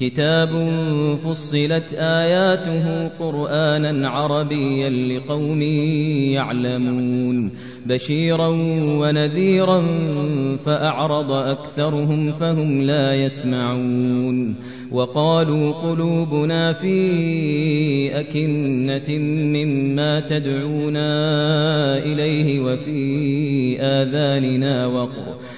كتاب فصلت آياته قرآنا عربيا لقوم يعلمون. بشيرا ونذيرا فأعرض أكثرهم فهم لا يسمعون. وقالوا قلوبنا في أكنة مما تدعونا إليه وفي آذاننا وقر.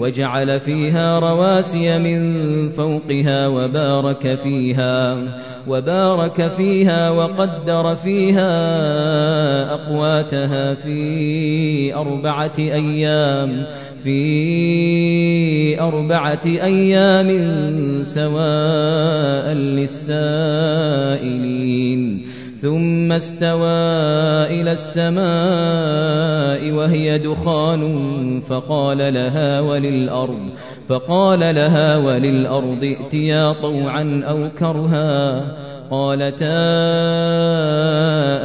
وجعل فيها رواسي من فوقها وبارك فيها وبارك فيها وقدر فيها أقواتها في أربعة أيام في أربعة أيام سواء للسائلين. ثم استوى إلى السماء وهي دخان فقال لها وللأرض فقال لها وللأرض ائتيا طوعا أو كرها. قالتا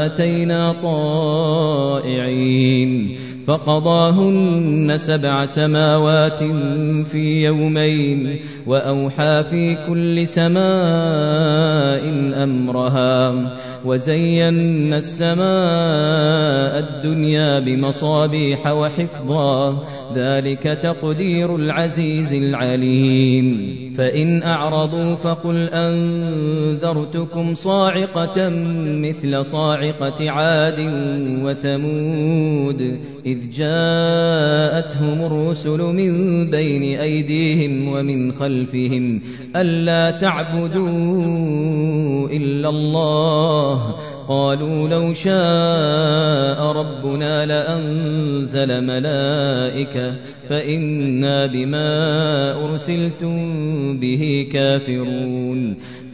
أتينا طائعين. فقضاهن سبع سماوات في يومين وأوحى في كل سماء أمرها. وزينا السماء الدنيا بمصابيح وحفظا. ذلك تقدير العزيز العليم. فإن أعرضوا فقل أنذرتكم صاعقة مثل صاعقة عاد وثمود. إذ جاءتهم الرسل من بين أيديهم ومن خلفهم ألا تعبدوا إلا الله. قالوا لو شاء ربنا لأنزل ملائكة فإنا بما أرسلتم به كافرون.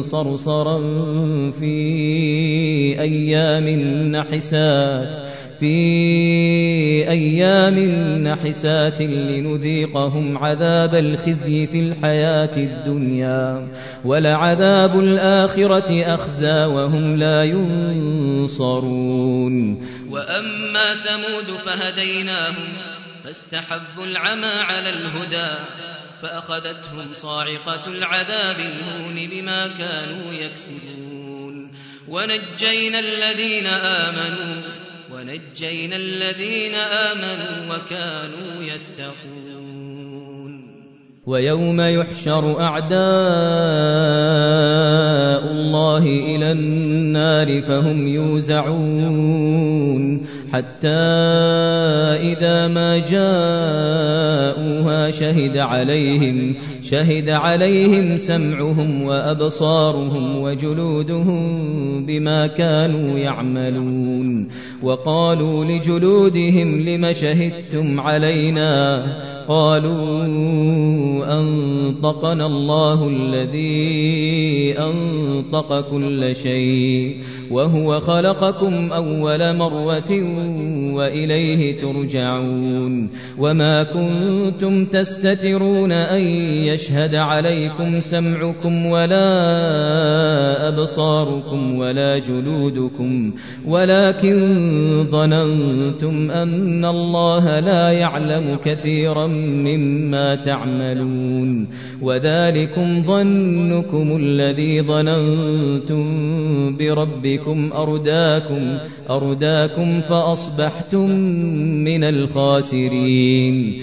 صرصرا في أيام نحسات في أيام نحسات لنذيقهم عذاب الخزي في الحياة الدنيا ولعذاب الآخرة أخزى وهم لا ينصرون. وأما ثمود فهديناهم فاستحبوا العمى على الهدى. فأخذتهم صاعقة العذاب الهون بما كانوا يكسبون. ونجينا الذين آمنوا ونجينا الذين آمنوا وكانوا يتقون. ويوم يحشر أعداء الله إلى النار فهم يوزعون حتى إذا ما جاءوها شهد عليهم شهد عليهم سمعهم وأبصارهم وجلودهم بما كانوا يعملون. وقالوا لجلودهم لم شهدتم علينا؟ قالوا أنطقنا الله الذي أنطق كل شيء وهو خلقكم أول مرة وإليه ترجعون وما كنتم تستترون أن يشهد عليكم سمعكم ولا أبصاركم ولا جلودكم ولكن ظننتم أن الله لا يعلم كثيرا مما تعملون وذلكم ظنكم الذي ظننتم بربكم أرداكم أرداكم فأصبحتم من الخاسرين.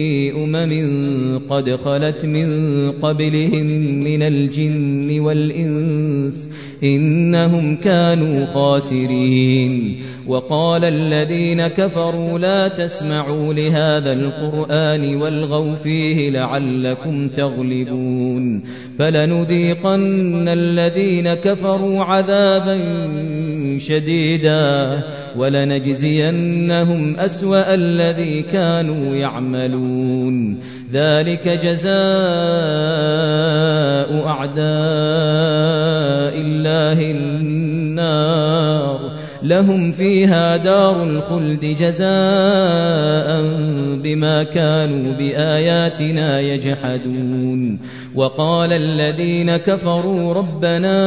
أمم قد خلت من قبلهم من الجن والإنس إنهم كانوا خاسرين. وقال الذين كفروا لا تسمعوا لهذا القرآن والغوا فيه لعلكم تغلبون فلنذيقن الذين كفروا عذابا شديدا ولنجزينهم أسوأ الذي كانوا يعملون ذلك جزاء أعداء الله النار لهم فيها دار الخلد جزاء بما كانوا بآياتنا يجحدون. وقال الذين كفروا ربنا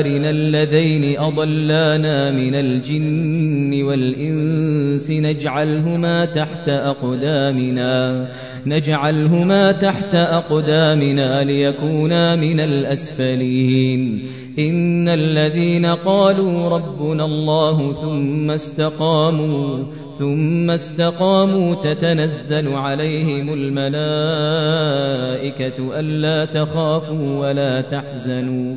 أرنا الذين أضلانا من الجن والإنس نجعلهما تحت أقدامنا نجعلهما تحت أقدامنا ليكونا من الأسفلين. إن الذين قالوا ربنا الله ثم استقاموا ثم استقاموا تتنزل عليهم الملائكة ألا تخافوا ولا تحزنوا.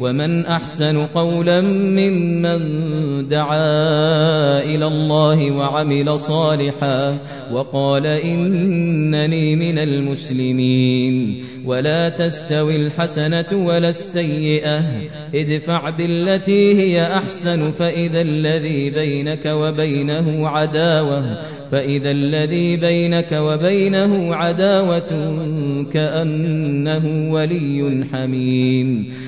ومن أحسن قولا ممن دعا إلى الله وعمل صالحا وقال إنني من المسلمين. ولا تستوي الحسنة ولا السيئة. ادفع بالتي هي أحسن فإذا الذي بينك وبينه عداوة. فإذا الذي بينك وبينه عداوة كأنه ولي حميم.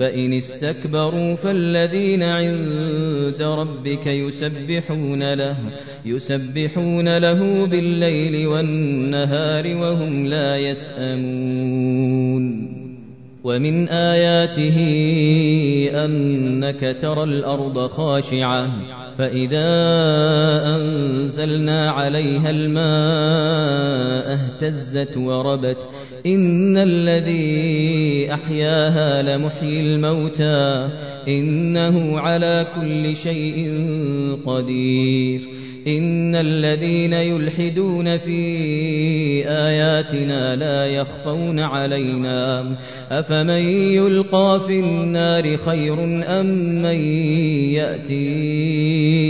فإن استكبروا فالذين عند ربك يسبحون له يسبحون له بالليل والنهار وهم لا يسأمون. ومن آياته أنك ترى الأرض خاشعة فإذا أنزلنا عليها الماء اهتزت وربت. إن الذي أحياها لمحيي الموتى. إنه على كل شيء قدير. إن الذين يلحدون في آياتنا لا يخفون علينا. أفمن يلقى في النار خير أم من يأتي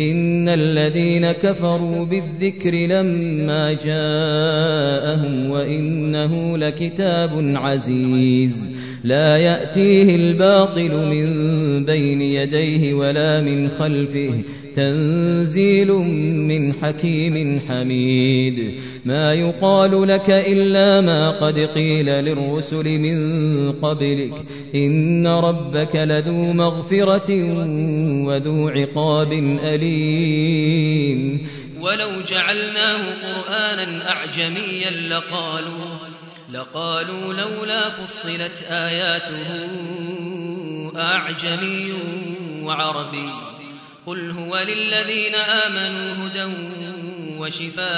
إن الذين كفروا بالذكر لما جاءهم وإنه لكتاب عزيز لا يأتيه الباطل من بين يديه ولا من خلفه تنزيل من حكيم حميد. ما يقال لك إلا ما قد قيل للرسل من قبلك. إن ربك لذو مغفرة وذو عقاب أليم. ولو جعلناه قرآنا أعجميا لقالوا لقالوا لولا فصلت آياته أعجمي وعربي. قل هو للذين آمنوا هدى وشفاء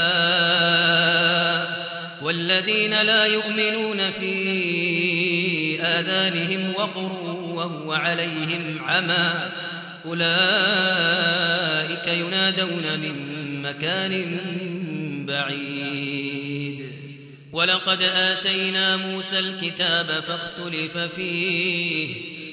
والذين لا يؤمنون في آذانهم وقر وهو عليهم عمى أولئك ينادون من مكان بعيد ولقد آتينا موسى الكتاب فاختلف فيه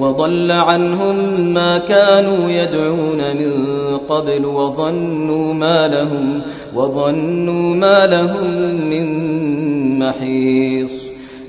وضل عنهم ما كانوا يدعون من قبل وظنوا ما لهم وظنوا ما لهم من محيص.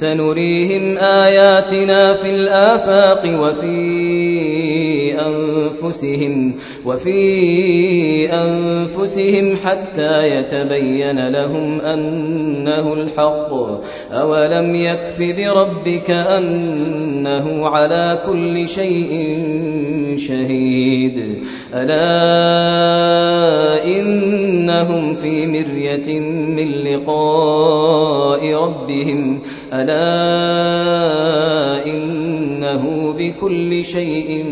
سنريهم آياتنا في الآفاق وفي أنفسهم وفي أنفسهم حتى يتبين لهم أنه الحق. أولم يكف بربك أنه على كل شيء شهيد. ألا إنهم في مرية من لقاء ربهم ألا إنه بكل شيء